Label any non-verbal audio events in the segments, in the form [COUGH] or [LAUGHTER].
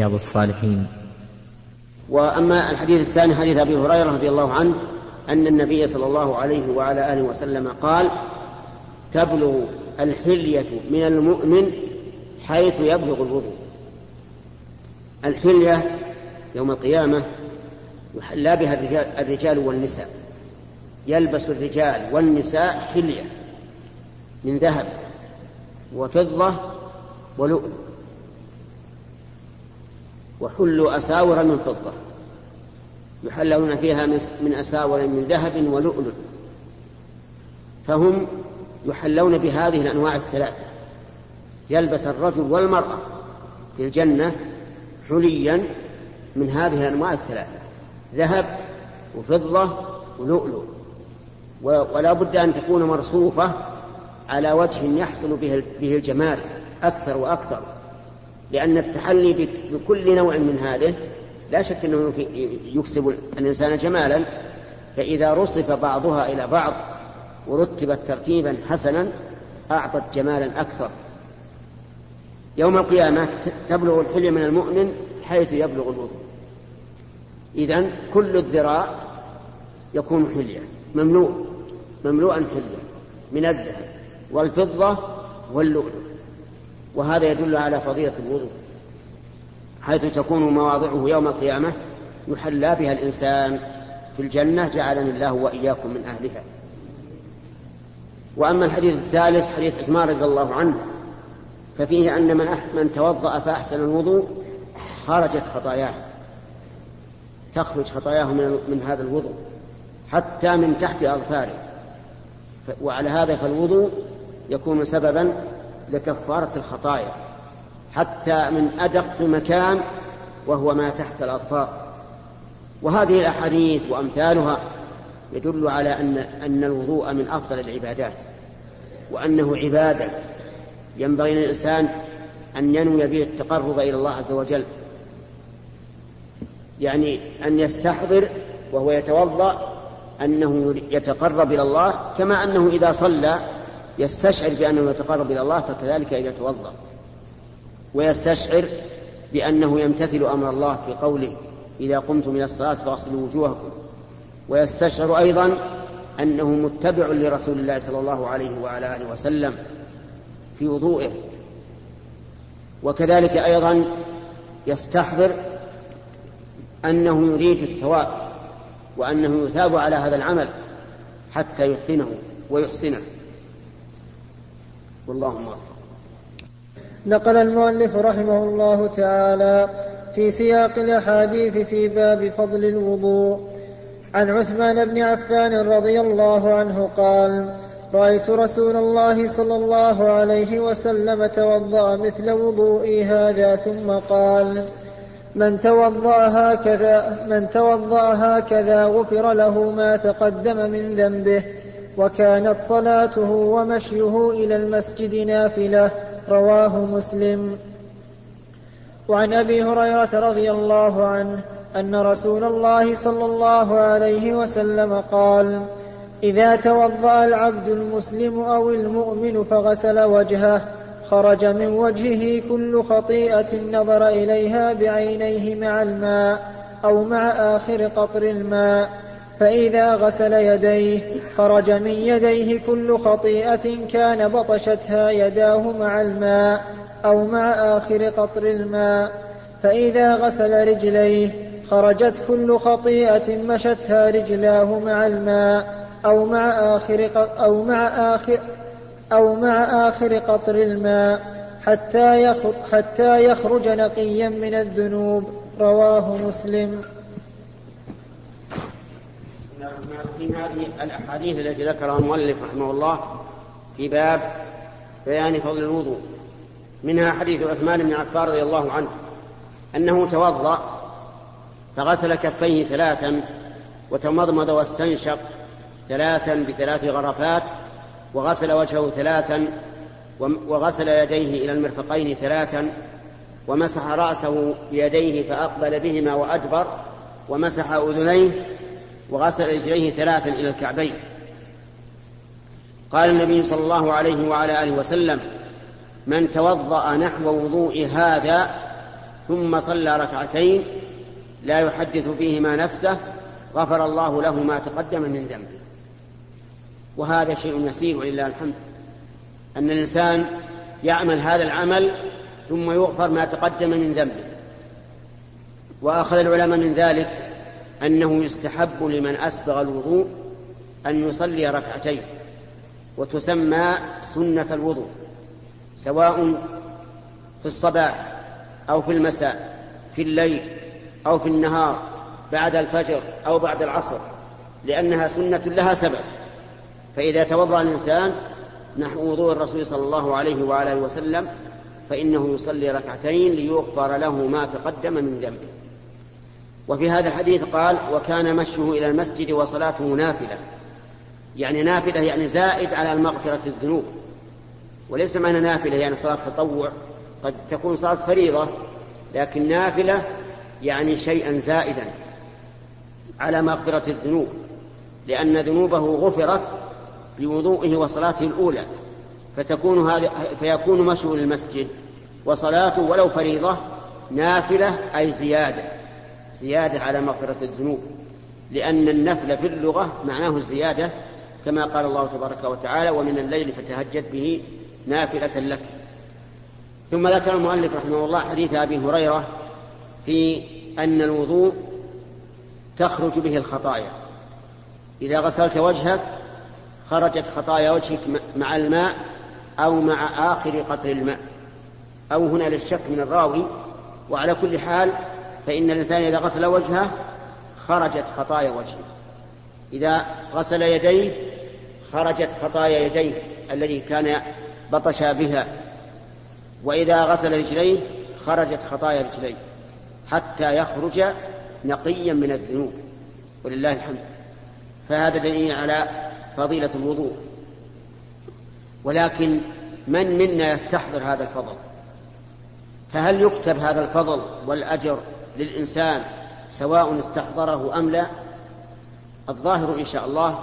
رياض الصالحين. وأما الحديث الثاني حديث أبي هريرة رضي الله عنه أن النبي صلى الله عليه وعلى آله وسلم قال تبلغ الحلية من المؤمن حيث يبلغ الوضوء. الحلية يوم القيامة يحلى بها الرجال, الرجال والنساء. يلبس الرجال والنساء حلية من ذهب وفضة ولؤلؤ. وحلوا أساور من فضة. يحلون فيها من أساور من ذهب ولؤلؤ. فهم يحلون بهذه الأنواع الثلاثة. يلبس الرجل والمرأة في الجنة حليا من هذه الأنواع الثلاثة. ذهب وفضة ولؤلؤ. ولا بد أن تكون مرصوفة على وجه يحصل به الجمال أكثر وأكثر. لأن التحلي بكل نوع من هذه لا شك أنه يكسب الإنسان جمالا. فإذا رصف بعضها إلى بعض ورتبت ترتيبا حسنا أعطت جمالا أكثر. يوم القيامة تبلغ الحلية من المؤمن حيث يبلغ الوضوء إذا كل الذراع يكون حلية مملوء مملوءا حلية من الذهب والفضة واللؤلؤ. وهذا يدل على فضيلة الوضوء حيث تكون مواضعه يوم القيامة يحلى بها الإنسان في الجنة جعلني الله وإياكم من أهلها. وأما الحديث الثالث حديث عثمان رضي الله عنه ففيه أن من من توضأ فأحسن الوضوء خرجت خطاياه. تخرج خطاياه من, من هذا الوضوء حتى من تحت أظفاره. وعلى هذا فالوضوء يكون سببا لكفارة الخطايا حتى من أدق مكان وهو ما تحت الأظفار. وهذه الأحاديث وأمثالها يدل على أن أن الوضوء من أفضل العبادات وأنه عبادة ينبغي للإنسان أن ينوي به التقرب إلى الله عز وجل. يعني أن يستحضر وهو يتوضأ أنه يتقرب إلى الله كما أنه إذا صلى يستشعر بأنه يتقرب إلى الله فكذلك إذا توضأ. ويستشعر بأنه يمتثل أمر الله في قوله إذا قمتم إلى الصلاة فاغسلوا وجوهكم. ويستشعر أيضا أنه متبع لرسول الله صلى الله عليه وعلى آله وسلم في وضوئه. وكذلك أيضا يستحضر أنه يريد الثواب وأنه يثاب على هذا العمل حتى يتقنه ويحسنه. والله نقل المؤلف رحمه الله تعالى في سياق الأحاديث في باب فضل الوضوء. عن عثمان بن عفان رضي الله عنه قال رأيت رسول الله صلى الله عليه وسلم توضأ مثل وضوئي هذا ثم قال من توضأ هكذا من توضأ هكذا غفر له ما تقدم من ذنبه. وكانت صلاته ومشيه إلى المسجد نافلة رواه مسلم. وعن أبي هريرة رضي الله عنه أن رسول الله صلى الله عليه وسلم قال إذا توضأ العبد المسلم أو المؤمن فغسل وجهه خرج من وجهه كل خطيئة نظر إليها بعينيه مع الماء أو مع آخر قطر الماء فإذا غسل يديه خرج من يديه كل خطيئة كان بطشتها يداه مع الماء أو مع آخر قطر الماء. فإذا غسل رجليه خرجت كل خطيئة مشتها رجلاه مع الماء أو مع آخر أو مع آخر أو مع آخر قطر الماء حتى يخرج, حتى يخرج نقيا من الذنوب. رواه مسلم. في هذه الأحاديث التي ذكرها المؤلف رحمه الله في باب بيان فضل الوضوء. منها حديث عثمان بن عفان رضي الله عنه أنه توضأ فغسل كفيه ثلاثا وتمضمض واستنشق ثلاثا بثلاث غرفات وغسل وجهه ثلاثا وغسل يديه إلى المرفقين ثلاثا ومسح رأسه بيديه فأقبل بهما وأدبر ومسح أذنيه وغسل رجليه ثلاثا إلى الكعبين. قال النبي صلى الله عليه وعلى آله وسلم من توضأ نحو وضوء هذا ثم صلى ركعتين لا يحدث فيهما نفسه غفر الله له ما تقدم من ذنبه. وهذا شيء يسير ولله الحمد. أن الإنسان يعمل هذا العمل ثم يغفر ما تقدم من ذنبه. وأخذ العلماء من ذلك أنه يستحب لمن أسبغ الوضوء أن يصلي ركعتين وتسمى سنة الوضوء سواء في الصباح أو في المساء في الليل أو في النهار بعد الفجر أو بعد العصر لأنها سنة لها سبب. فإذا توضأ الإنسان نحو وضوء الرسول صلى الله عليه وعلى وسلم فإنه يصلي ركعتين ليغفر له ما تقدم من ذنبه. وفي هذا الحديث قال وكان مشيه إلى المسجد وصلاته نافلة. يعني نافلة يعني زائد على المغفرة الذنوب. وليس معنى نافلة يعني صلاة تطوع. قد تكون صلاة فريضة لكن نافلة يعني شيئا زائدا على مغفرة الذنوب. لأن ذنوبه غفرت بوضوئه وصلاته الأولى. فتكون هذه فيكون مشوا للمسجد وصلاته ولو فريضة نافلة أي زيادة. زيادة على مغفرة الذنوب لأن النفل في اللغة معناه الزيادة كما قال الله تبارك وتعالى ومن الليل فتهجد به نافلة لك. ثم ذكر المؤلف رحمه الله حديث أبي هريرة في أن الوضوء تخرج به الخطايا. إذا غسلت وجهك خرجت خطايا وجهك مع الماء أو مع آخر قطر الماء أو هنا للشك من الراوي وعلى كل حال فإن الإنسان إذا غسل وجهه خرجت خطايا وجهه. إذا غسل يديه خرجت خطايا يديه الذي كان بطش بها. وإذا غسل رجليه خرجت خطايا رجليه. حتى يخرج نقيا من الذنوب. ولله الحمد. فهذا دليل على فضيلة الوضوء. ولكن من منا يستحضر هذا الفضل؟ فهل يكتب هذا الفضل والأجر للإنسان سواء استحضره أم لا الظاهر إن شاء الله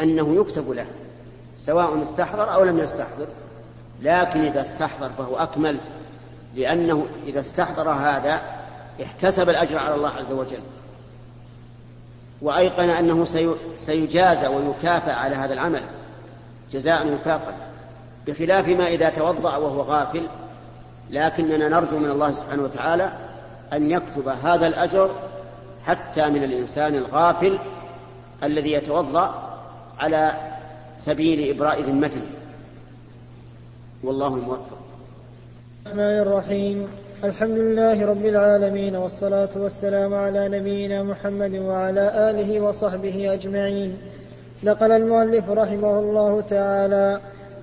أنه يكتب له سواء استحضر أو لم يستحضر. لكن إذا استحضر فهو أكمل لأنه إذا استحضر هذا احتسب الأجر على الله عز وجل. وأيقن أنه سيجازى ويكافأ على هذا العمل جزاء وفاقا بخلاف ما إذا توضأ وهو غافل. لكننا نرجو من الله سبحانه وتعالى أن يكتب هذا الأجر حتى من الإنسان الغافل الذي يتوضأ على سبيل إبراء ذمته. والله الموفق الرحمن الرحيم. الحمد لله رب العالمين والصلاة والسلام على نبينا محمد وعلى آله وصحبه أجمعين. نقل المؤلف رحمه الله تعالى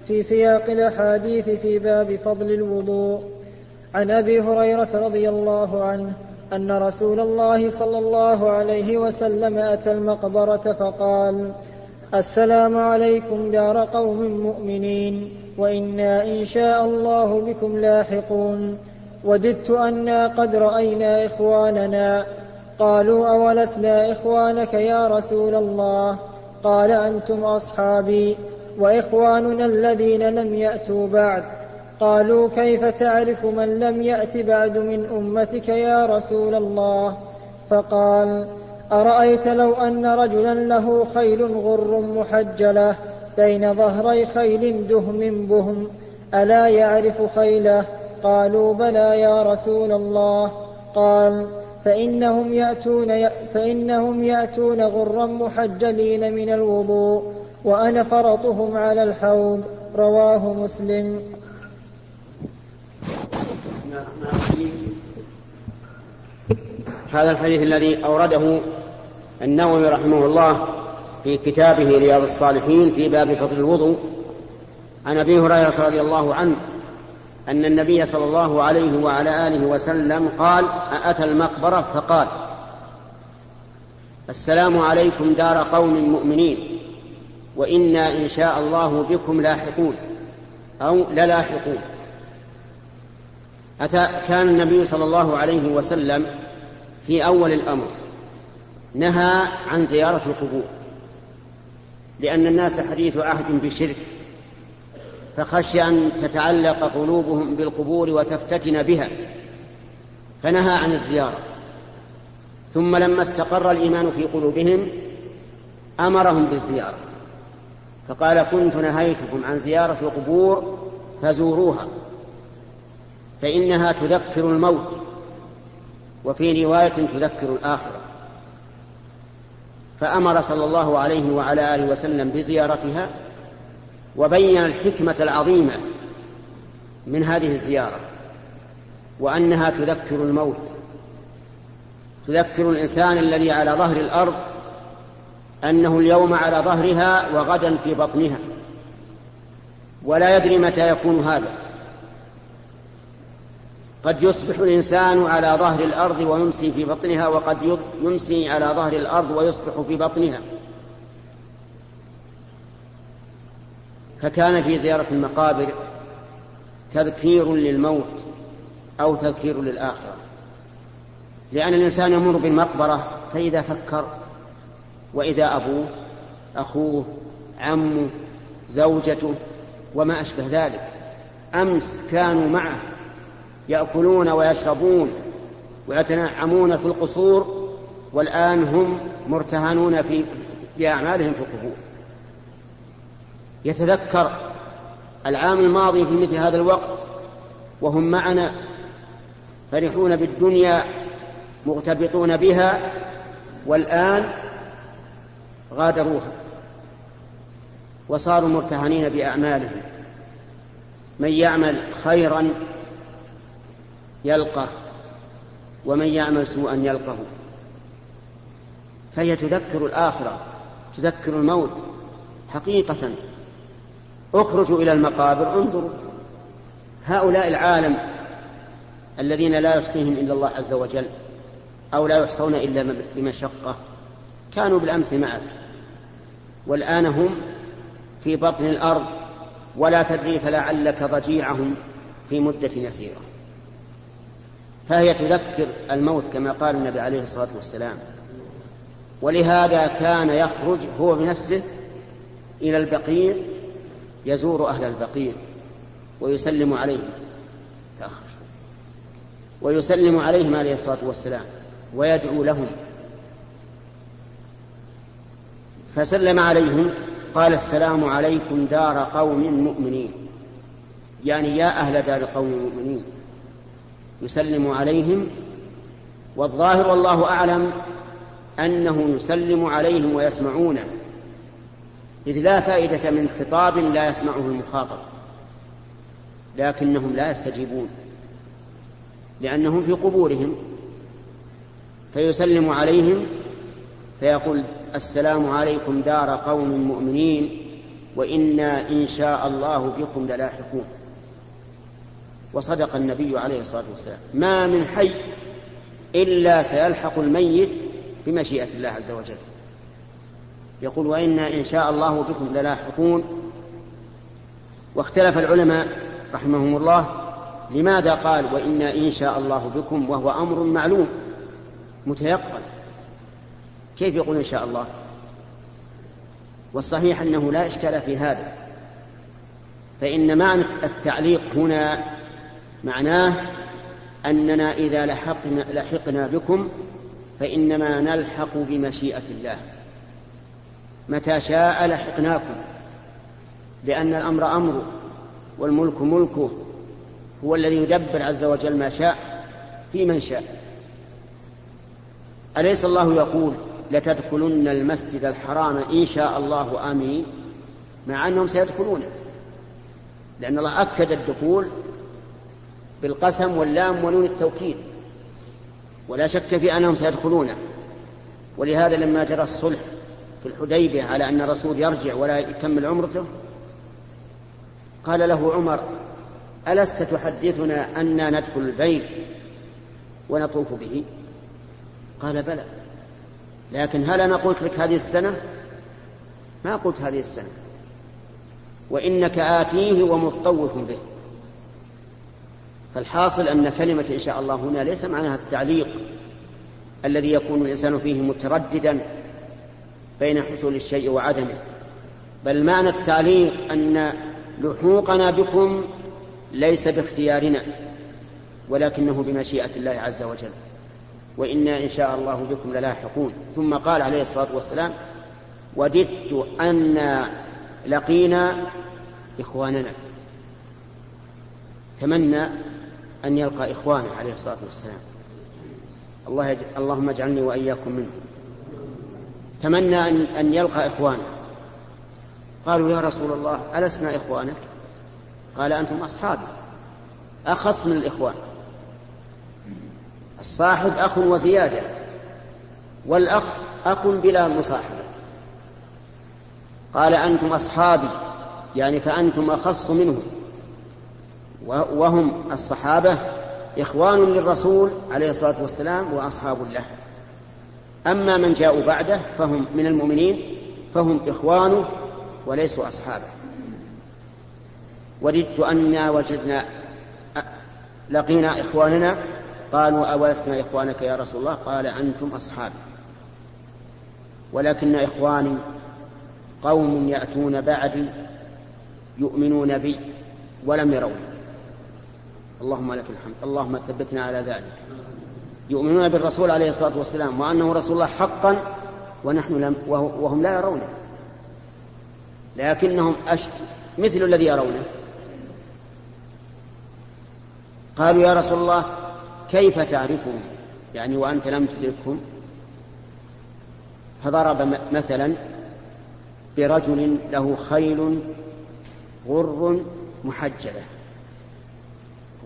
في سياق الأحاديث في باب فضل الوضوء. عن أبي هريرة رضي الله عنه أن رسول الله صلى الله عليه وسلم أتى المقبرة فقال السلام عليكم دار قوم مؤمنين وإنا إن شاء الله بكم لاحقون وددت أنا قد رأينا إخواننا قالوا أولسنا إخوانك يا رسول الله؟ قال أنتم أصحابي وإخواننا الذين لم يأتوا بعد. قالوا كيف تعرف من لم يأت بعد من أمتك يا رسول الله؟ فقال أرأيت لو أن رجلا له خيل غر محجلة بين ظهري خيل دهم بهم ألا يعرف خيله؟ قالوا بلى يا رسول الله. قال فإنهم يأتون فإنهم يأتون غرا محجلين من الوضوء وأنا فرطهم على الحوض رواه مسلم. هذا الحديث الذي أورده النووي رحمه الله في كتابه رياض الصالحين في باب فضل الوضوء عن أبي هريرة رضي الله عنه أن النبي صلى الله عليه وعلى آله وسلم قال اتى المقبرة؟ فقال السلام عليكم دار قوم مؤمنين وإنا إن شاء الله بكم لاحقون أو للاحقون. أتى كان النبي صلى الله عليه وسلم في أول الأمر نهى عن زيارة القبور لأن الناس حديث عهد بشرك فخشي أن تتعلق قلوبهم بالقبور وتفتتن بها فنهى عن الزيارة. ثم لما استقر الإيمان في قلوبهم أمرهم بالزيارة فقال كنت نهيتكم عن زيارة القبور فزوروها فإنها تذكر الموت. وفي رواية تذكر الآخرة. فأمر صلى الله عليه وعلى آله وسلم بزيارتها وبين الحكمة العظيمة من هذه الزيارة وأنها تذكر الموت تذكر الإنسان الذي على ظهر الأرض أنه اليوم على ظهرها وغدا في بطنها. ولا يدري متى يكون هذا. قد يصبح الإنسان على ظهر الأرض ويمسي في بطنها وقد يمسي على ظهر الأرض ويصبح في بطنها. فكان في زيارة المقابر تذكير للموت أو تذكير للآخرة. لأن الإنسان يمر بالمقبرة فإذا فكر وإذا أبوه أخوه عمه زوجته وما أشبه ذلك أمس كانوا معه. يأكلون ويشربون ويتنعمون في القصور والآن هم مرتهنون في بأعمالهم في القبور. يتذكر العام الماضي في مثل هذا الوقت وهم معنا فرحون بالدنيا مغتبطون بها والآن غادروها وصاروا مرتهنين بأعمالهم. من يعمل خيرا يلقى ومن يعمل سوءا يلقه فهي تذكر الآخرة تذكر الموت حقيقة. اخرجوا إلى المقابر انظروا. هؤلاء العالم الذين لا يحصيهم إلا الله عز وجل أو لا يحصون إلا بمشقة كانوا بالأمس معك. والآن هم في بطن الأرض ولا تدري فلعلك ضجيعهم في مدة يسيرة. فهي تذكر الموت كما قال النبي عليه الصلاة والسلام. ولهذا كان يخرج هو بنفسه إلى البقيع يزور أهل البقيع ويسلم عليهم. تأخر. ويسلم عليهم عليه الصلاة والسلام ويدعو لهم. فسلم عليهم قال السلام عليكم دار قوم مؤمنين. يعني يا أهل دار قوم مؤمنين. يسلم عليهم والظاهر والله أعلم أنه يسلم عليهم ويسمعونه إذ لا فائدة من خطاب لا يسمعه المخاطب لكنهم لا يستجيبون لأنهم في قبورهم فيسلم عليهم فيقول السلام عليكم دار قوم مؤمنين وإنا إن شاء الله بكم للاحقون. وصدق النبي عليه الصلاة والسلام. ما من حي إلا سيلحق الميت بمشيئة الله عز وجل. يقول وإنا إن شاء الله بكم للاحقون. واختلف العلماء رحمهم الله لماذا قال وإنا إن شاء الله بكم وهو أمر معلوم متيقن. كيف يقول إن شاء الله؟ والصحيح أنه لا إشكال في هذا. فإن معنى التعليق هنا معناه أننا إذا لحقنا, لحقنا بكم فإنما نلحق بمشيئة الله. متى شاء لحقناكم لأن الأمر أمره والملك ملكه هو الذي يدبر عز وجل ما شاء في من شاء. أليس الله يقول لتدخلن المسجد الحرام إن شاء الله آمين مع أنهم سيدخلونه. لأن الله أكد الدخول بالقسم واللام ونون التوكيد. ولا شك في أنهم سيدخلونه ولهذا لما جرى الصلح في الحديبية على أن الرسول يرجع ولا يكمل عمرته قال له عمر ألست تحدثنا أنا ندخل البيت ونطوف به؟ قال بلى. لكن هل أنا قلت لك هذه السنة؟ ما قلت هذه السنة. وإنك آتيه ومطوف به. فالحاصل أن كلمة إن شاء الله هنا ليس معناها التعليق الذي يكون الإنسان فيه مترددا بين حصول الشيء وعدمه بل معنى التعليق أن لحوقنا بكم ليس باختيارنا ولكنه بمشيئة الله عز وجل. وإنا إن شاء الله بكم للاحقون. ثم قال عليه الصلاة والسلام وددت أن لقينا إخواننا. تمنى أن يلقى إخوانه عليه الصلاة والسلام. الله يج... اللهم اجعلني وإياكم منهم تمنى أن, أن يلقى إخوانه. قالوا يا رسول الله ألسنا إخوانك؟ قال أنتم أصحابي. أخص من الإخوان. الصاحب أخ وزيادة والأخ أخ بلا مصاحبة. قال أنتم أصحابي يعني فأنتم أخص منهم. وهم الصحابة إخوان للرسول عليه الصلاة والسلام وأصحاب له. أما من جاءوا بعده فهم من المؤمنين فهم إخوانه وليسوا أصحابه. وددت أنا وجدنا لقينا إخواننا قالوا أولسنا إخوانك يا رسول الله؟ قال أنتم أصحابي. ولكن إخواني قوم يأتون بعدي يؤمنون بي ولم يروني. اللهم لك الحمد. اللهم ثبتنا على ذلك. يؤمنون بالرسول عليه الصلاة والسلام وأنه رسول الله حقا ونحن لم وهم لا يرونه. لكنهم أش... مثل الذي يرونه. قالوا يا رسول الله كيف تعرفهم؟ يعني وأنت لم تدركهم؟ فضرب مثلا برجل له خيل غر محجلة.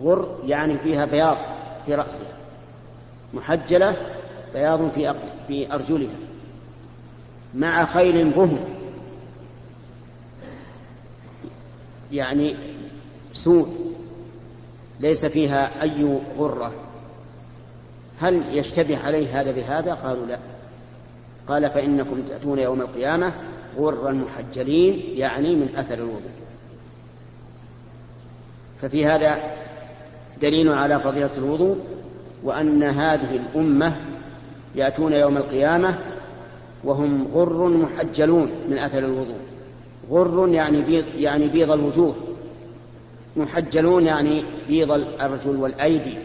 غر يعني فيها بياض في رأسها محجلة بياض في في أرجلها مع خيل بهم. يعني سود ليس فيها أي غرة. هل يشتبه عليه هذا بهذا؟ قالوا لا. قال فإنكم تأتون يوم القيامة غرا محجلين يعني من أثر الوضوء. ففي هذا دليل على فضيلة الوضوء وأن هذه الأمة يأتون يوم القيامة وهم غر محجلون من أثر الوضوء. غر يعني بيض, يعني بيض الوجوه. محجلون يعني بيض الأرجل والأيدي.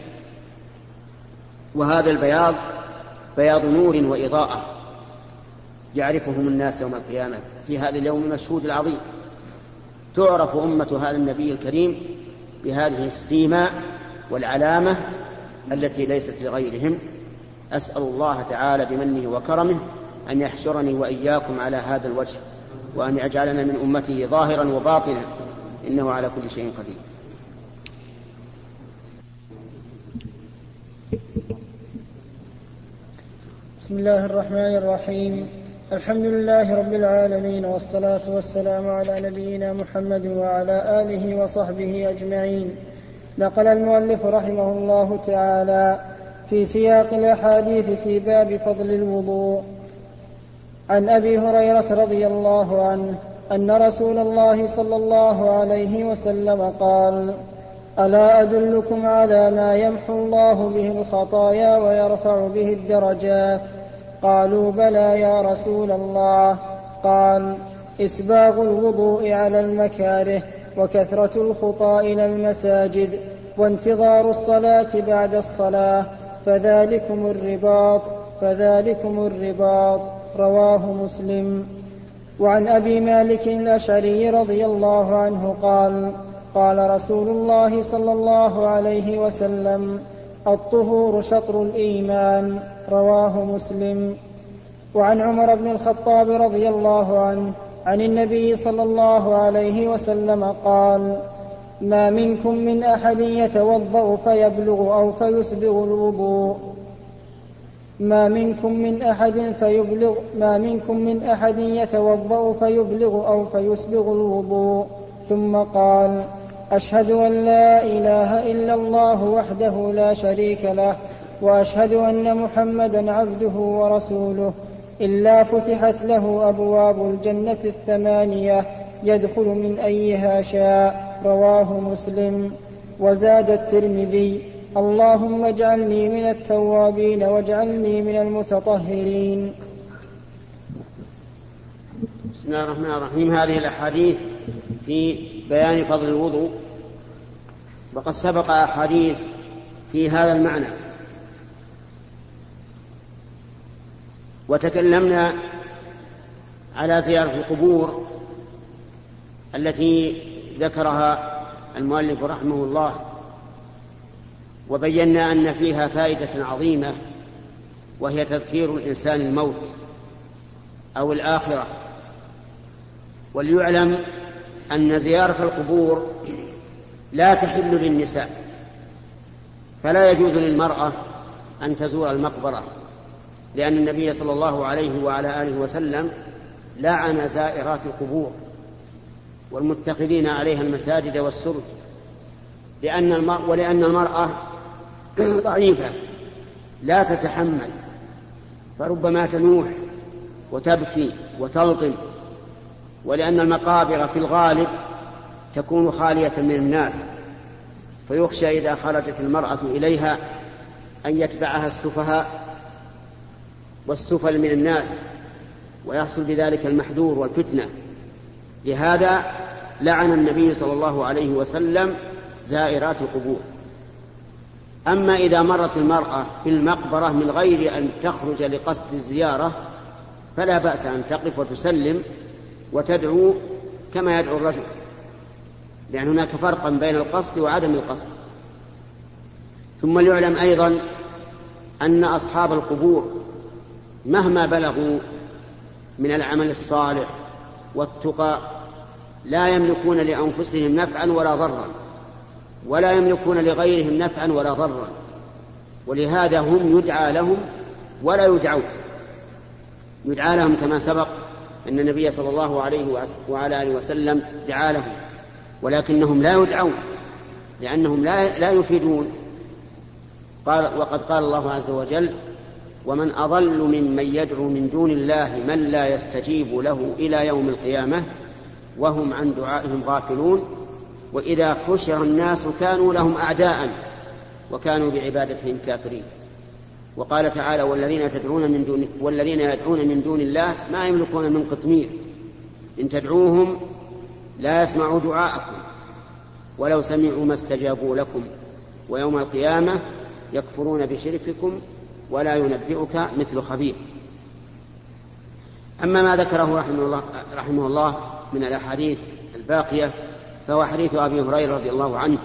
وهذا البياض بياض نور وإضاءة يعرفهم الناس يوم القيامة في هذا اليوم المشهود العظيم. تعرف أمة هذا النبي الكريم بهذه السيماء والعلامة التي ليست لغيرهم. أسأل الله تعالى بمنه وكرمه أن يحشرني وإياكم على هذا الوجه وأن يجعلنا من أمته ظاهرا وباطنا إنه على كل شيء قدير. بسم الله الرحمن الرحيم. الحمد لله رب العالمين والصلاة والسلام على نبينا محمد وعلى آله وصحبه أجمعين. نقل المؤلف رحمه الله تعالى في سياق الأحاديث في باب فضل الوضوء. عن أبي هريرة رضي الله عنه أن رسول الله صلى الله عليه وسلم قال ألا أدلكم على ما يمحو الله به الخطايا ويرفع به الدرجات؟ قالوا بلى يا رسول الله. قال إسباغ الوضوء على المكاره وكثرة الخطى إلى المساجد وانتظار الصلاة بعد الصلاة فذلكم الرباط فذلكم الرباط رواه مسلم. وعن أبي مالك الأشعري رضي الله عنه قال قال رسول الله صلى الله عليه وسلم الطهور شطر الإيمان رواه مسلم. وعن عمر بن الخطاب رضي الله عنه عن النبي صلى الله عليه وسلم قال ما منكم من أحد يتوضأ فيبلغ أو فيسبغ الوضوء. ما منكم من أحد فيبلغ ما منكم من أحد يتوضأ فيبلغ أو فيسبغ الوضوء. ثم قال أشهد أن لا إله إلا الله وحده لا شريك له وأشهد أن محمدا عبده ورسوله. إلا فتحت له أبواب الجنة الثمانية يدخل من أيها شاء. رواه مسلم وزاد الترمذي. اللهم اجعلني من التوابين واجعلني من المتطهرين. بسم الله الرحمن الرحيم. هذه الأحاديث في بيان فضل الوضوء. وقد سبق أحاديث في هذا المعنى. وتكلمنا على زيارة القبور التي ذكرها المؤلف رحمه الله وبينا أن فيها فائدة عظيمة وهي تذكير الإنسان الموت أو الآخرة. وليعلم أن زيارة القبور لا تحل للنساء فلا يجوز للمرأة أن تزور المقبرة لأن النبي صلى الله عليه وعلى آله وسلم لعن زائرات القبور. والمتخذين عليها المساجد والسرج لأن المرأة ولأن المرأة [CLEARS THROAT] ضعيفة لا تتحمل فربما تنوح وتبكي وتلطم ولأن المقابر في الغالب تكون خالية من الناس فيخشى إذا خرجت المرأة إليها أن يتبعها السفهاء والسفل من الناس ويحصل بذلك المحذور والفتنة. لهذا لعن النبي صلى الله عليه وسلم زائرات القبور. أما إذا مرت المرأة في المقبرة من غير أن تخرج لقصد الزيارة فلا بأس أن تقف وتسلم وتدعو كما يدعو الرجل لأن هناك فرقا بين القصد وعدم القصد. ثم ليعلم أيضا أن أصحاب القبور مهما بلغوا من العمل الصالح والتقى لا يملكون لأنفسهم نفعا ولا ضرا ولا يملكون لغيرهم نفعا ولا ضرا ولهذا هم يدعى لهم ولا يدعون. يدعى لهم كما سبق أن النبي صلى الله عليه وعلى آله وسلم دعا لهم ولكنهم لا يدعون لأنهم لا, لا يفيدون. قال وقد قال الله عز وجل ومن أضل ممن يدعو من دون الله من لا يستجيب له إلى يوم القيامة وهم عن دعائهم غافلون وإذا حشر الناس كانوا لهم أعداء وكانوا بعبادتهم كافرين. وقال تعالى والذين تدعون من دون والذين يدعون من دون الله ما يملكون من قطمير. إن تدعوهم لا يسمعوا دعاءكم ولو سمعوا ما استجابوا لكم. ويوم القيامة يكفرون بشرككم ولا ينبئك مثل خبير. أما ما ذكره رحمه الله, رحمه الله من الأحاديث الباقية فهو حديث أبي هريرة رضي الله عنه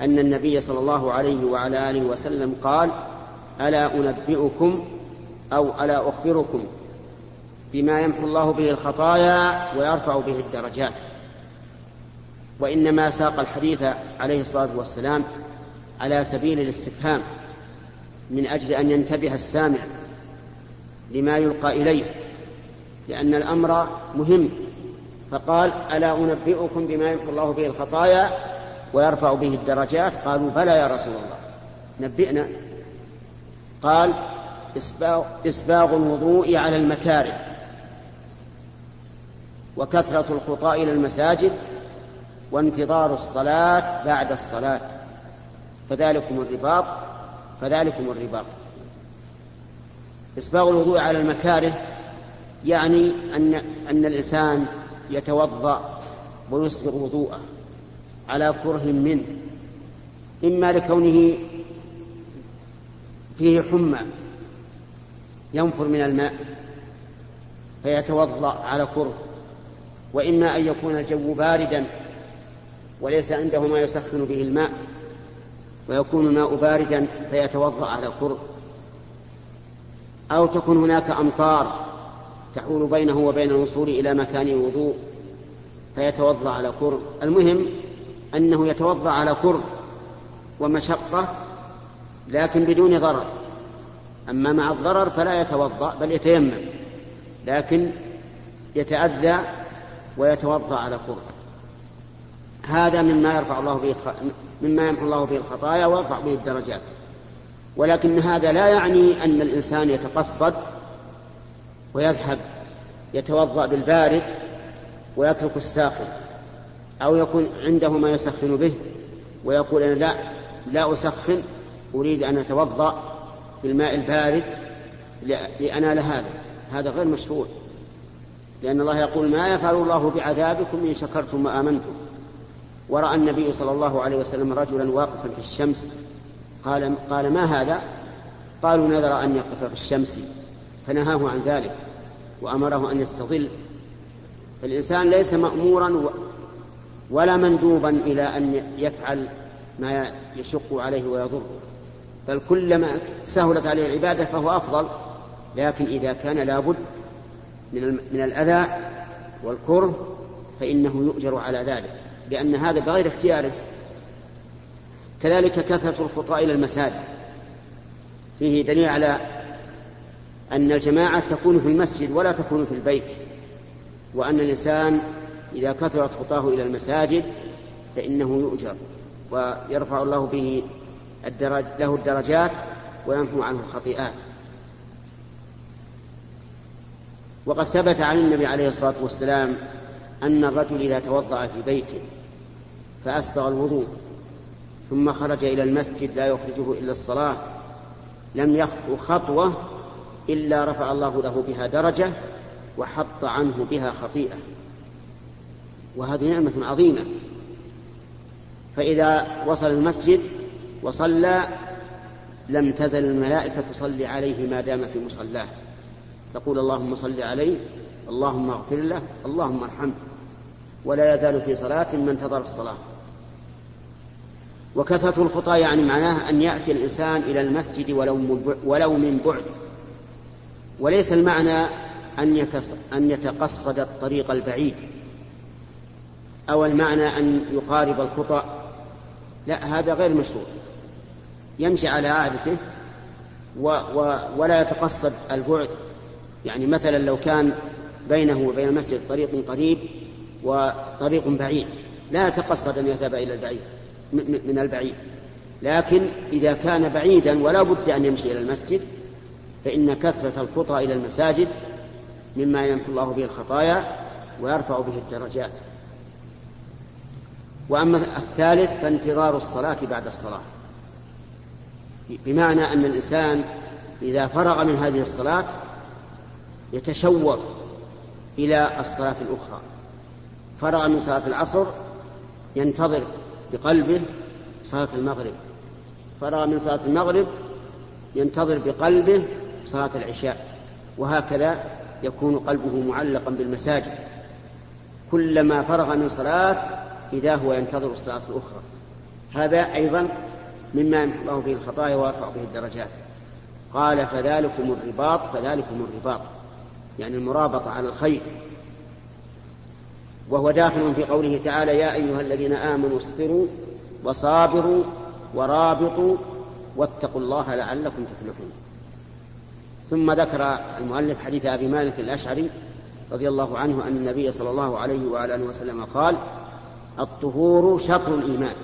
أن النبي صلى الله عليه وعلى آله وسلم قال ألا أنبئكم أو ألا أخبركم بما يمحو الله به الخطايا ويرفع به الدرجات. وإنما ساق الحديث عليه الصلاة والسلام على سبيل الاستفهام من أجل أن ينتبه السامع لما يلقى إليه لأن الأمر مهم فقال ألا أنبئكم بما يمحو الله به الخطايا ويرفع به الدرجات؟ قالوا بلى يا رسول الله. نبئنا. قال إسباغ, الوضوء على المكاره وكثرة الخطاء إلى المساجد وانتظار الصلاة بعد الصلاة. فذلكم الرباط فذلكم الرباط. إسباغ الوضوء على المكاره يعني أن أن الإنسان يتوضأ ويسبغ وضوءه على كره منه إما لكونه فيه حمى ينفر من الماء فيتوضأ على كره وإما أن يكون الجو باردا وليس عنده ما يسخن به الماء ويكون الماء باردا فيتوضأ على كره أو تكون هناك أمطار تحول بينه وبين الوصول إلى مكان الوضوء فيتوضأ على كره المهم أنه يتوضأ على كره ومشقة لكن بدون ضرر. أما مع الضرر فلا يتوضأ بل يتيمم لكن يتأذى ويتوضأ على كره هذا مما يرفع الله به مما يمحو الله به الخطايا ويرفع به الدرجات. ولكن هذا لا يعني أن الإنسان يتقصد ويذهب يتوضأ بالبارد ويترك الساخن أو يكون عنده ما يسخن به ويقول أنا لا لا أسخن أريد أن أتوضأ بالماء البارد لأنال هذا. هذا غير مشروع. لأن الله يقول ما يفعل الله بعذابكم إن شكرتم وآمنتم. ورأى النبي صلى الله عليه وسلم رجلا واقفا في الشمس. قال قال ما هذا؟ قالوا نذر أن يقف في الشمس. فنهاه عن ذلك. وأمره أن يستظل. فالإنسان ليس مأمورا ولا مندوبا إلى أن يفعل ما يشق عليه ويضره. بل كلما سهلت عليه العبادة فهو أفضل. لكن إذا كان لابد من من الأذى والكره فإنه يؤجر على ذلك. لأن هذا بغير اختياره. كذلك كثرة الخطى إلى المساجد. فيه دليل على أن الجماعة تكون في المسجد ولا تكون في البيت وأن الإنسان إذا كثرت خطاه إلى المساجد فإنه يؤجر ويرفع الله به الدرج له الدرجات ويمحو عنه الخطيئات. وقد ثبت عن النبي عليه الصلاة والسلام أن الرجل إذا توضأ في بيته فأسبغ الوضوء ثم خرج إلى المسجد لا يخرجه إلا الصلاة لم يخطو خطوة إلا رفع الله له بها درجة وحط عنه بها خطيئة. وهذه نعمة عظيمة. فإذا وصل المسجد وصلى لم تزل الملائكة تصلي عليه ما دام في مصلاه. تقول اللهم صل عليه اللهم اغفر له اللهم ارحمه. ولا يزال في صلاة ما انتظر الصلاة. وكثرة الخطى يعني معناه أن يأتي الإنسان إلى المسجد ولو من بعد. وليس المعنى أن أن يتقصد الطريق البعيد أو المعنى أن يقارب الخطأ. لا هذا غير مشروع. يمشي على عادته و و ولا يتقصد البعد. يعني مثلا لو كان بينه وبين المسجد طريق قريب وطريق بعيد لا يتقصد أن يذهب إلى البعيد من البعيد. لكن إذا كان بعيدا ولا بد أن يمشي إلى المسجد فإن كثرة الخطى إلى المساجد مما يمحو الله به الخطايا ويرفع به الدرجات. وأما الثالث فانتظار الصلاة بعد الصلاة. بمعنى أن الإنسان إذا فرغ من هذه الصلاة يتشوق إلى الصلاة الأخرى. فرغ من صلاة العصر ينتظر بقلبه صلاة المغرب. فرغ من صلاة المغرب ينتظر بقلبه صلاة العشاء وهكذا يكون قلبه معلقا بالمساجد. كلما فرغ من صلاة إذا هو ينتظر الصلاة الأخرى. هذا أيضا مما يمحو الله به الخطايا ويرفع به الدرجات. قال فذلكم الرباط فذلكم الرباط. يعني المرابطة على الخير. وهو داخل في قوله تعالى يا أيها الذين آمنوا اصبروا وصابروا ورابطوا واتقوا الله لعلكم تفلحون. ثم ذكر المؤلف حديث أبي مالك الأشعري رضي الله عنه أن النبي صلى الله عليه وعلى آله وسلم قال الطهور شطر الإيمان.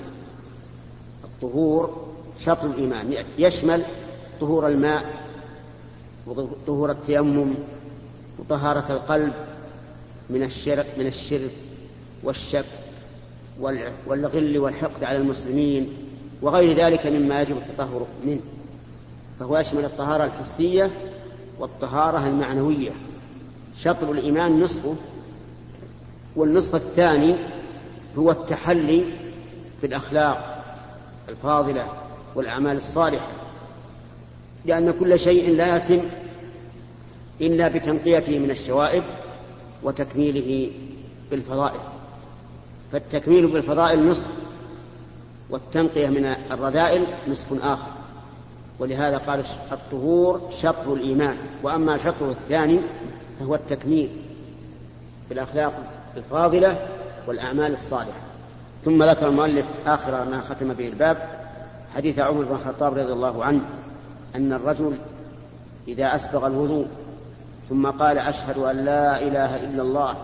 الطهور شطر الإيمان. يشمل طهور الماء وطهور التيمم وطهارة القلب من الشرك من الشرك والشك والغل والحقد على المسلمين وغير ذلك مما يجب التطهر منه. فهو يشمل الطهارة الحسية والطهارة المعنوية. شطر الإيمان نصفه والنصف الثاني هو التحلي في الأخلاق الفاضلة والأعمال الصالحة. لأن كل شيء لا يتم إلا بتنقيته من الشوائب وتكميله بالفضائل. فالتكميل بالفضائل نصف والتنقية من الرذائل نصف آخر. ولهذا قال الطهور شطر الإيمان وأما شطره الثاني فهو التكميل بالأخلاق الفاضلة والأعمال الصالحة. ثم ذكر المؤلف آخر ما ختم به الباب حديث عمر بن الخطاب رضي الله عنه أن الرجل إذا أسبغ الوضوء ثم قال أشهد أن لا إله إلا الله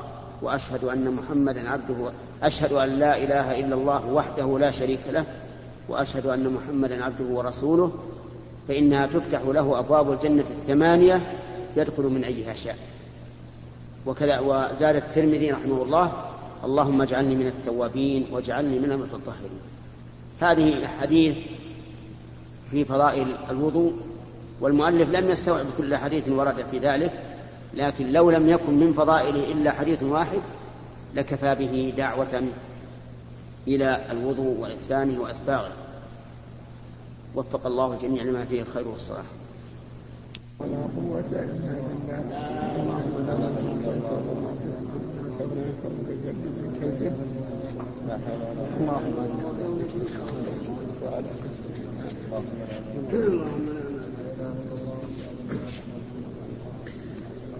وأشهد أن محمدا عبده أشهد أن لا إله إلا الله وحده لا شريك له وأشهد أن محمدا عبده ورسوله فإنها تفتح له أبواب الجنة الثمانية يدخل من أيها شاء. وكذا وزاد الترمذي رحمه الله اللهم اجعلني من التوابين واجعلني من المتطهرين. هذه حديث في فضائل الوضوء والمؤلف لم يستوعب كل حديث ورد في ذلك لكن لو لم يكن من فضائله إلا حديث واحد لكفى به دعوة إلى الوضوء وإحسانه وأسباغه وفق الله الجميع لما فيه الخير والصلاح. ولا قوة إلا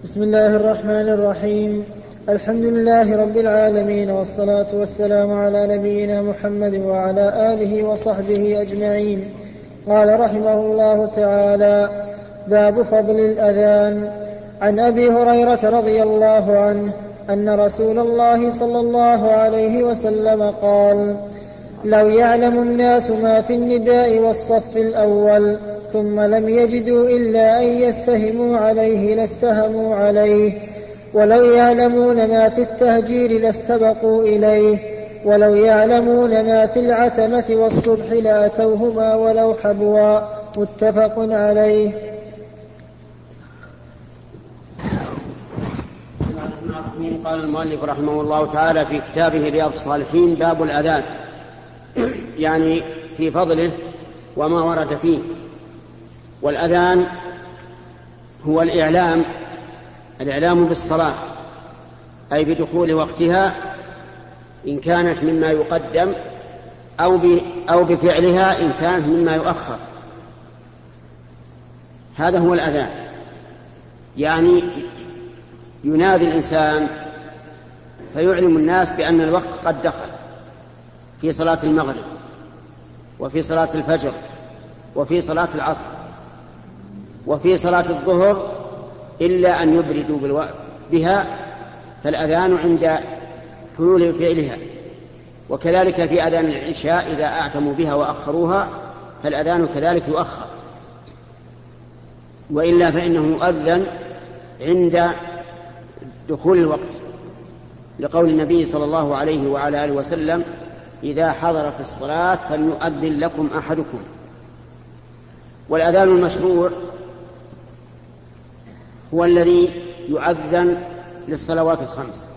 بسم الله الرحمن الرحيم. الحمد لله رب العالمين والصلاة والسلام على نبينا محمد وعلى آله وصحبه أجمعين. قال رحمه الله تعالى باب فضل الأذان. عن أبي هريرة رضي الله عنه أن رسول الله صلى الله عليه وسلم قال لو يعلم الناس ما في النداء والصف الأول ثم لم يجدوا إلا أن يستهموا عليه لاستهموا عليه ولو يعلمون ما في التهجير لاستبقوا إليه ولو يعلمون ما في العتمة والصبح لأتوهما ولو حبوا. متفق عليه. قال المؤلف رحمه الله تعالى في كتابه رياض الصالحين باب الأذان. يعني في فضله وما ورد فيه. والأذان هو الإعلام الإعلام بالصلاة أي بدخول وقتها إن كانت مما يقدم أو أو بفعلها إن كانت مما يؤخر. هذا هو الأذان. يعني ينادي الإنسان فيعلم الناس بأن الوقت قد دخل في صلاة المغرب وفي صلاة الفجر وفي صلاة العصر وفي صلاة الظهر إلا أن يبردوا بها فالأذان عند حلول فعلها. وكذلك في أذان العشاء إذا أعتموا بها وأخروها فالأذان كذلك يؤخر. وإلا فإنه يؤذن عند دخول الوقت لقول النبي صلى الله عليه وعلى آله وسلم إذا حضرت الصلاة فليؤذن لكم أحدكم. والأذان المشروع هو الذي يؤذن للصلوات الخمس.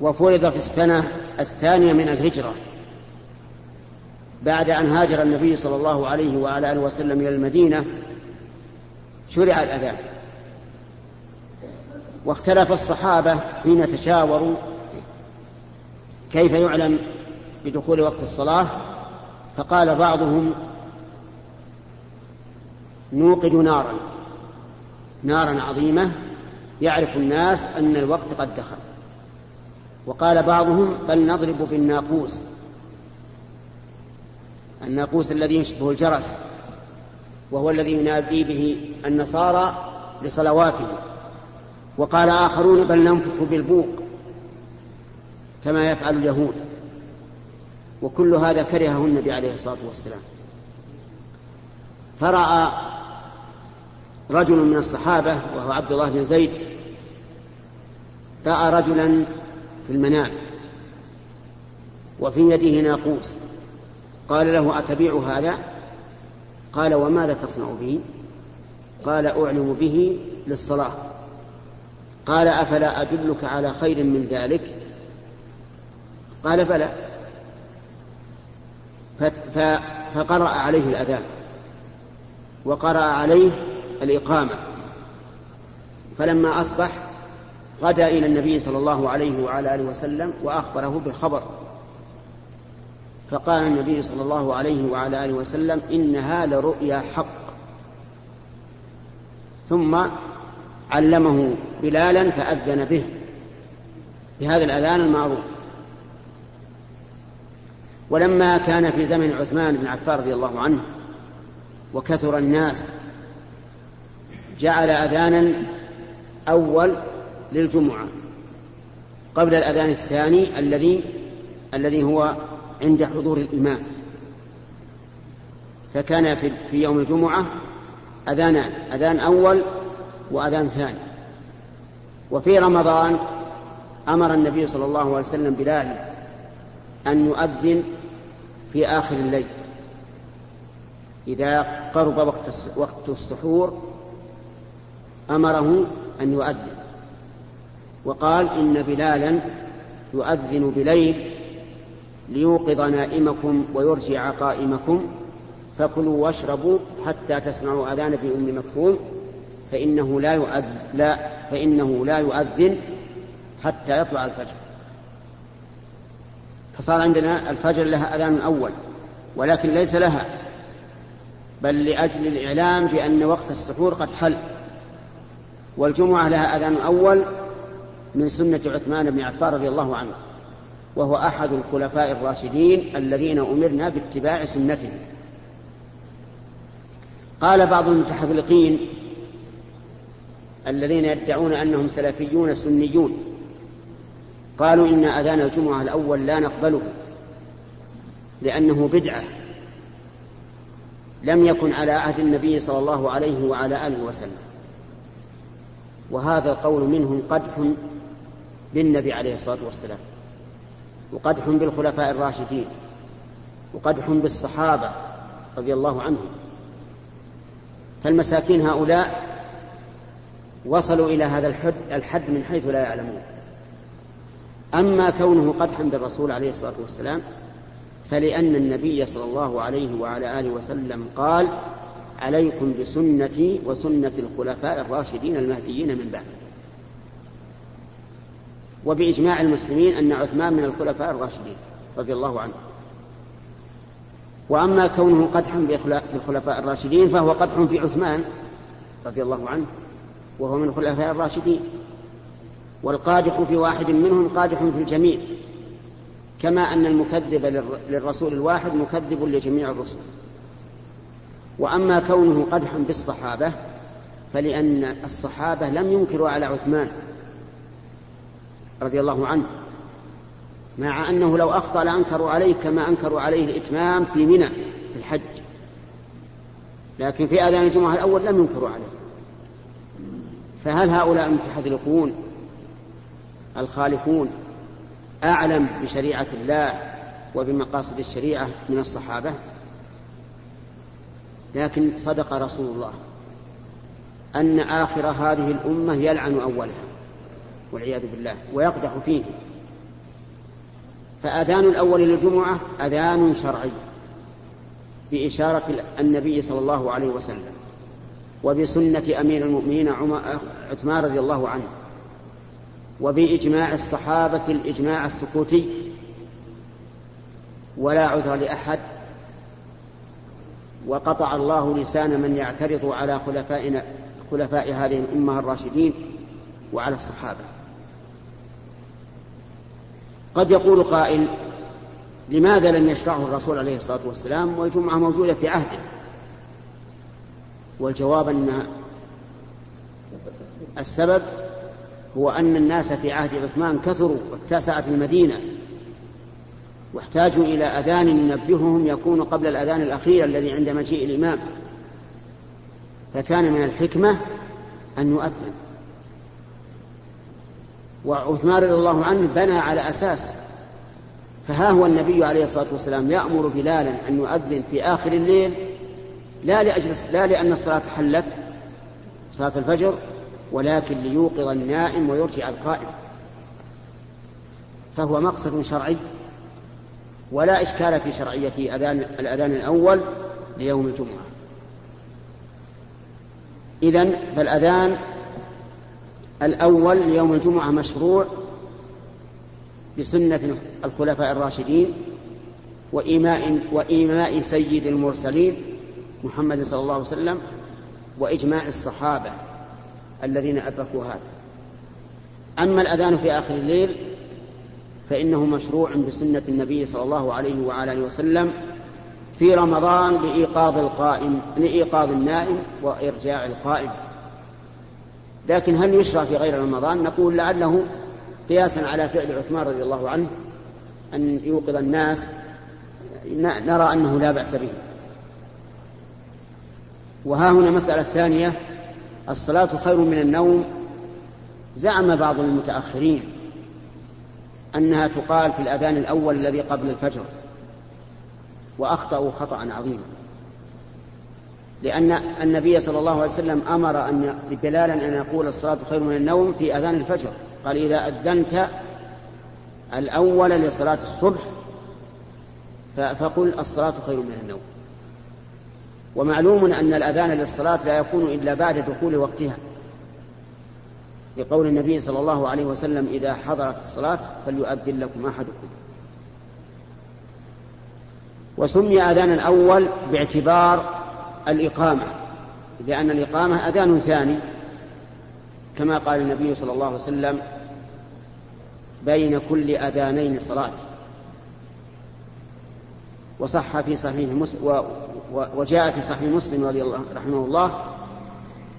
وفرض في السنة الثانية من الهجرة بعد أن هاجر النبي صلى الله عليه وعلى آله وسلم إلى المدينة شرع الأذان. واختلف الصحابة حين تشاوروا كيف يعلم بدخول وقت الصلاة فقال بعضهم نوقد نارا نارا عظيمة يعرف الناس أن الوقت قد دخل. وقال بعضهم بل نضرب بالناقوس. الناقوس الذي يشبه الجرس وهو الذي ينادي به النصارى لصلواتهم وقال آخرون بل ننفخ بالبوق كما يفعل اليهود. وكل هذا كرهه النبي عليه الصلاة والسلام. فرأى رجل من الصحابة وهو عبد الله بن زيد رأى رجلا في المنام. وفي يده ناقوس. قال له أتبيع هذا؟ قال وماذا تصنع به؟ قال أعلم به للصلاة. قال أفلا أدلك على خير من ذلك؟ قال بلى. فقرأ عليه الأذان. وقرأ عليه الإقامة. فلما أصبح غدا إلى النبي صلى الله عليه وعلى آله وسلم وأخبره بالخبر. فقال النبي صلى الله عليه وعلى آله وسلم إنها لرؤيا حق. ثم علمه بلالا فأذن به. بهذا الأذان المعروف. ولما كان في زمن عثمان بن عفان رضي الله عنه وكثر الناس جعل أذانا أول للجمعة قبل الأذان الثاني الذي الذي هو عند حضور الإمام. فكان في, في يوم الجمعة أذانان أذان أول وأذان ثاني. وفي رمضان أمر النبي صلى الله عليه وسلم بلال أن يؤذن في آخر الليل. إذا قرب وقت وقت السحور أمره أن يؤذن. وقال إن بلالا يؤذن بليل ليوقظ نائمكم ويرجع قائمكم فكلوا واشربوا حتى تسمعوا أذان ابن أم مكتوم فإنه لا يؤذن لا فإنه لا يؤذن حتى يطلع الفجر. فصار عندنا الفجر لها أذان أول ولكن ليس لها بل لأجل الإعلام بأن وقت السحور قد حل والجمعة لها أذان أول من سنة عثمان بن عفان رضي الله عنه وهو أحد الخلفاء الراشدين الذين أمرنا باتباع سنته. قال بعض المتحذلقين الذين يدعون أنهم سلفيون سنيون قالوا إن أذان الجمعة الأول لا نقبله لأنه بدعة لم يكن على عهد النبي صلى الله عليه وعلى آله وسلم. وهذا القول منهم قدح بالنبي عليه الصلاة والسلام. وقدح بالخلفاء الراشدين. وقدح بالصحابة رضي الله عنهم. فالمساكين هؤلاء وصلوا إلى هذا الحد, الحد من حيث لا يعلمون. أما كونه قدحا بالرسول عليه الصلاة والسلام فلأن النبي صلى الله عليه وعلى آله وسلم قال عليكم بسنتي وسنة الخلفاء الراشدين المهديين من بعد. وبإجماع المسلمين أن عثمان من الخلفاء الراشدين رضي الله عنه. وأما كونه قدحا بالخلفاء الراشدين فهو قدح في عثمان رضي الله عنه وهو من الخلفاء الراشدين. والقادح في واحد منهم قادح في الجميع كما أن المكذب للرسول الواحد مكذب لجميع الرسل. وأما كونه قدحا بالصحابة فلأن الصحابة لم ينكروا على عثمان. رضي الله عنه مع أنه لو أخطأ لأنكروا عليه كما أنكروا عليه الإتمام في منى في الحج. لكن في آذان الجمعة الأول لم ينكروا عليه. فهل هؤلاء المتحذلقون الخالفون أعلم بشريعة الله وبمقاصد الشريعة من الصحابة؟ لكن صدق رسول الله أن آخر هذه الأمة يلعن أولها. والعياذ بالله ويقدح فيه. فأذان الأول للجمعة أذان شرعي بإشارة النبي صلى الله عليه وسلم وبسنة أمير المؤمنين عثمان رضي الله عنه وبإجماع الصحابة الإجماع السكوتي. ولا عذر لأحد. وقطع الله لسان من يعترض على خلفائنا خلفاء هذه الأمة الراشدين وعلى الصحابة. قد يقول قائل لماذا لم يشرعه الرسول عليه الصلاة والسلام والجمعة موجودة في عهده؟ والجواب أن السبب هو أن الناس في عهد عثمان كثروا واتسعت المدينة واحتاجوا إلى أذان ينبههم يكون قبل الأذان الأخير الذي عند مجيء الإمام. فكان من الحكمة أن يؤذن. وعثمان رضي الله عنه بنى على أساس فها هو النبي عليه الصلاة والسلام يأمر بلالا أن يؤذن في آخر الليل لا لأجل لا لأن الصلاة حلت صلاة الفجر ولكن ليوقظ النائم ويرجع القائم. فهو مقصد شرعي ولا إشكال في شرعية أذان الأذان الأول ليوم الجمعة. إذن فالأذان الأول ليوم الجمعة مشروع بسنة الخلفاء الراشدين وإيماء وإيماء سيد المرسلين محمد صلى الله عليه وسلم وإجماع الصحابة الذين أدركوا هذا. أما الأذان في آخر الليل فإنه مشروع بسنة النبي صلى الله عليه وعلى آله وسلم في رمضان لإيقاظ القائم لإيقاظ النائم وإرجاع القائم. لكن هل يشرع في غير رمضان؟ نقول لعله قياسا على فعل عثمان رضي الله عنه أن يوقظ الناس. نرى أنه لا بأس به. وها هنا مسألة ثانية. الصلاة خير من النوم. زعم بعض المتأخرين أنها تقال في الأذان الأول الذي قبل الفجر وأخطأوا خطأ عظيما. لأن النبي صلى الله عليه وسلم أمر أن بلالا أن يقول الصلاة خير من النوم في أذان الفجر. قال إذا أذنت الأول لصلاة الصبح فقل الصلاة خير من النوم. ومعلوم أن الأذان للصلاة لا يكون إلا بعد دخول وقتها. لقول النبي صلى الله عليه وسلم إذا حضرت الصلاة فليؤذن لكم أحدكم. وسمي أذان الأول باعتبار الإقامة لأن الإقامة أذان ثاني كما قال النبي صلى الله عليه وسلم بين كل أذانين صلاة. وصح في صحيح مسلم وجاء في صحيح مسلم رضي الله رحمه الله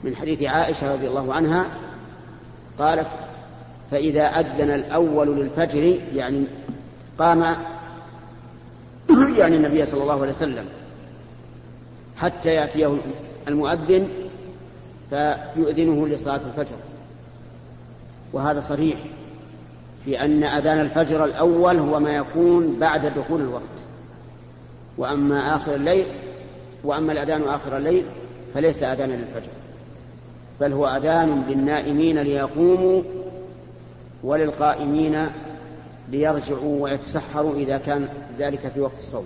من حديث عائشة رضي الله عنها قالت فإذا أذن الأول للفجر يعني قام يعني النبي صلى الله عليه وسلم حتى يأتيه المؤذن فيؤذنه لصلاة الفجر. وهذا صريح في أن أذان الفجر الأول هو ما يكون بعد دخول الوقت. وأما آخر الليل وأما الأذان آخر الليل فليس أذانا للفجر بل هو أذان للنائمين ليقوموا وللقائمين ليرجعوا ويتسحروا إذا كان ذلك في وقت الصوم.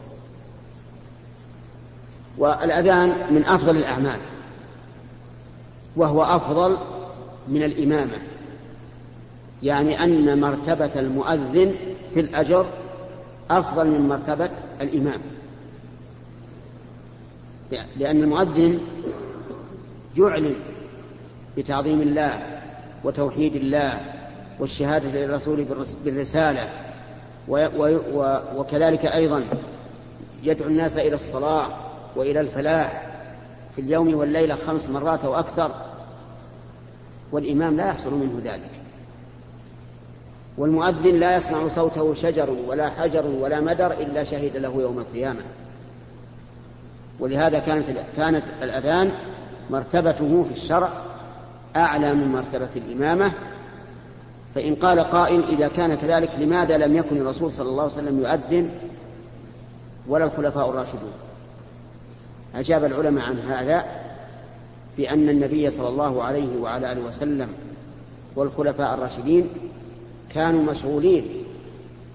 والأذان من أفضل الأعمال وهو أفضل من الإمامة يعني أن مرتبة المؤذن في الأجر أفضل من مرتبة الإمام. لأن المؤذن يعلن بتعظيم الله وتوحيد الله والشهادة للرسول بالرسالة وكذلك أيضا يدعو الناس إلى الصلاة وإلى الفلاح في اليوم والليلة خمس مرات أو أكثر والإمام لا يحصل منه ذلك. والمؤذن لا يسمع صوته شجر ولا حجر ولا مدر إلا شهد له يوم القيامة. ولهذا كانت كانت الأذان مرتبته في الشرع أعلى من مرتبة الإمامة. فإن قال قائل إذا كان كذلك لماذا لم يكن الرسول صلى الله عليه وسلم يؤذن ولا الخلفاء الراشدون؟ أجاب العلماء عن هذا بأن النبي صلى الله عليه وعلى آله وسلم والخلفاء الراشدين كانوا مشغولين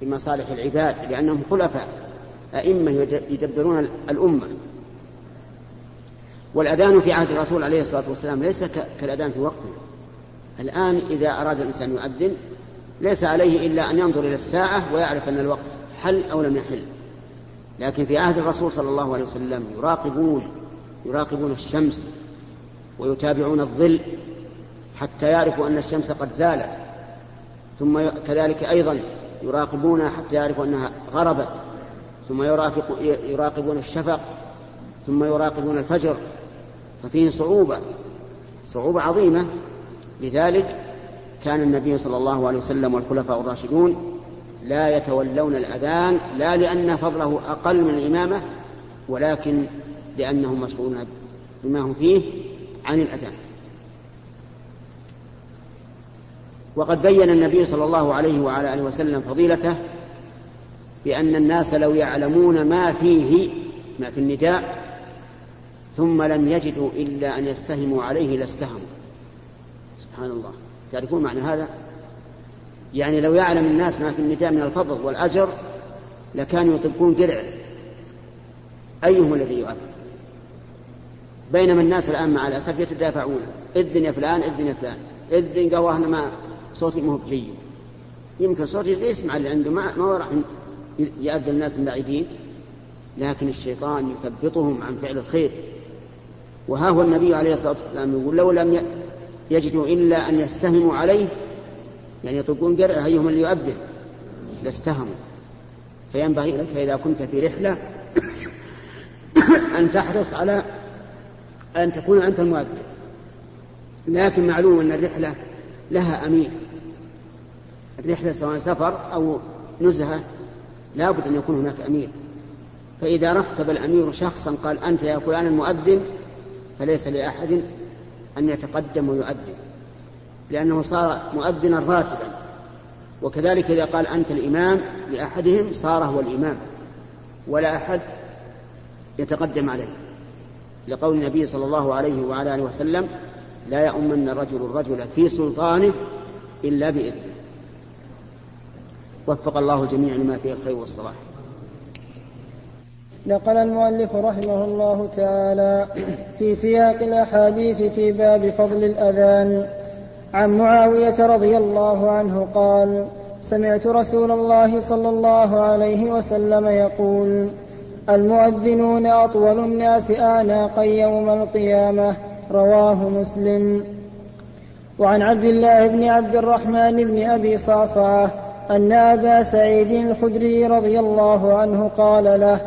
بمصالح العباد لأنهم خلفاء أئمة يدبرون الأمة. والأذان في عهد الرسول عليه الصلاة والسلام ليس كالأذان في وقته الآن إذا أراد الإنسان يؤذن ليس عليه إلا أن ينظر إلى الساعة ويعرف أن الوقت حل أو لم يحل. لكن في عهد الرسول صلى الله عليه وسلم يراقبون يراقبون الشمس ويتابعون الظل حتى يعرفوا أن الشمس قد زالت. ثم كذلك أيضا يراقبون حتى يعرفوا أنها غربت. ثم يراقبون الشفق. ثم يراقبون الفجر. ففيه صعوبة. صعوبة عظيمة. لذلك كان النبي صلى الله عليه وسلم والخلفاء الراشدون لا يتولون الأذان لا لأن فضله أقل من الإمامة ولكن لأنهم مسؤولون بما هم فيه عن الأذان. وقد بين النبي صلى الله عليه وعلى آله وسلم فضيلته بأن الناس لو يعلمون ما فيه ما في النداء ثم لم يجدوا إلا أن يستهموا عليه لاستهموا. سبحان الله. تعرفون معنى هذا؟ يعني لو يعلم الناس ما في النداء من الفضل والأجر لكانوا يطلقون درع. أيهم الذي يؤذن؟ بينما الناس الآن مع الأسف يتدافعون. إذن يا فلان إذن يا فلان. إذن قالوا أنا ما صوتي مو بجيد يمكن صوتي يسمع اللي عنده ما ما راح يأذن الناس بعيدين. لكن الشيطان يثبطهم عن فعل الخير. وها هو النبي عليه الصلاة والسلام يقول لو لم يجدوا إلا أن يستهموا عليه يعني يطلقون قرع أيهم اللي يؤذن. لاستهموا فينبغي لك إذا كنت في رحلة أن تحرص على أن تكون أنت المؤذن. لكن معلوم أن الرحلة لها أمير. الرحلة سواء سفر أو نزهة لا بد أن يكون هناك أمير. فإذا رتب الأمير شخصا قال أنت يا فلان المؤذن فليس لأحد أن يتقدم ويؤذن. لأنه صار مؤذنا راتبا. وكذلك إذا قال أنت الإمام لأحدهم صار هو الإمام ولا أحد يتقدم عليه. لقول النبي صلى الله عليه وعلى آله وسلم لا يؤمن الرجل الرجل في سلطانه إلا بإذنه. وفق الله جميعا لما فيه الخير والصلاح. نقل المؤلف رحمه الله تعالى في سياق الأحاديث في باب فضل الأذان. عن معاوية رضي الله عنه قال سمعت رسول الله صلى الله عليه وسلم يقول المؤذنون أطول الناس أعناقا يوم القيامة رواه مسلم. وعن عبد الله بن عبد الرحمن بن أبي صعصعة أن أبا سعيد الخدري رضي الله عنه قال له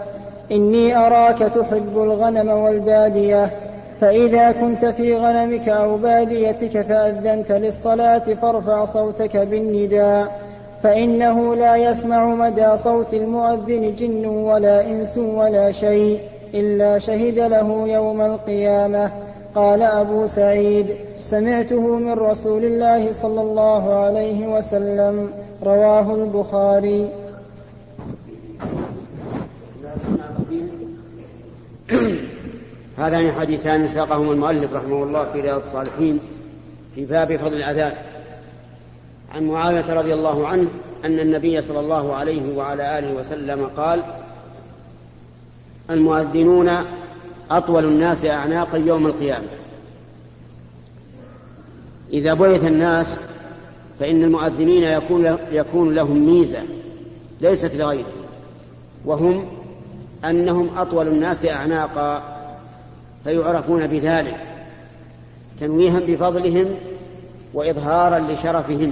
إني أراك تحب الغنم والبادية فإذا كنت في غنمك أو باديتك فأذنت للصلاة فارفع صوتك بالنداء فإنه لا يسمع مدى صوت المؤذن جن ولا إنس ولا شيء إلا شهد له يوم القيامة. قال أبو سعيد سمعته من رسول الله صلى الله عليه وسلم رواه البخاري. هذان حديثان ساقهما المؤلف رحمه الله في رياض الصالحين في باب فضل الأذان عن معاوية رضي الله عنه أن النبي صلى الله عليه وعلى آله وسلم قال المؤذنون أطول الناس أعناقا يوم القيامة. إذا بعث الناس فإن المؤذنين يكون, يكون لهم ميزة ليست لغيرهم وهم أنهم أطول الناس أعناقا فيعرفون بذلك تنويها بفضلهم وإظهارا لشرفهم.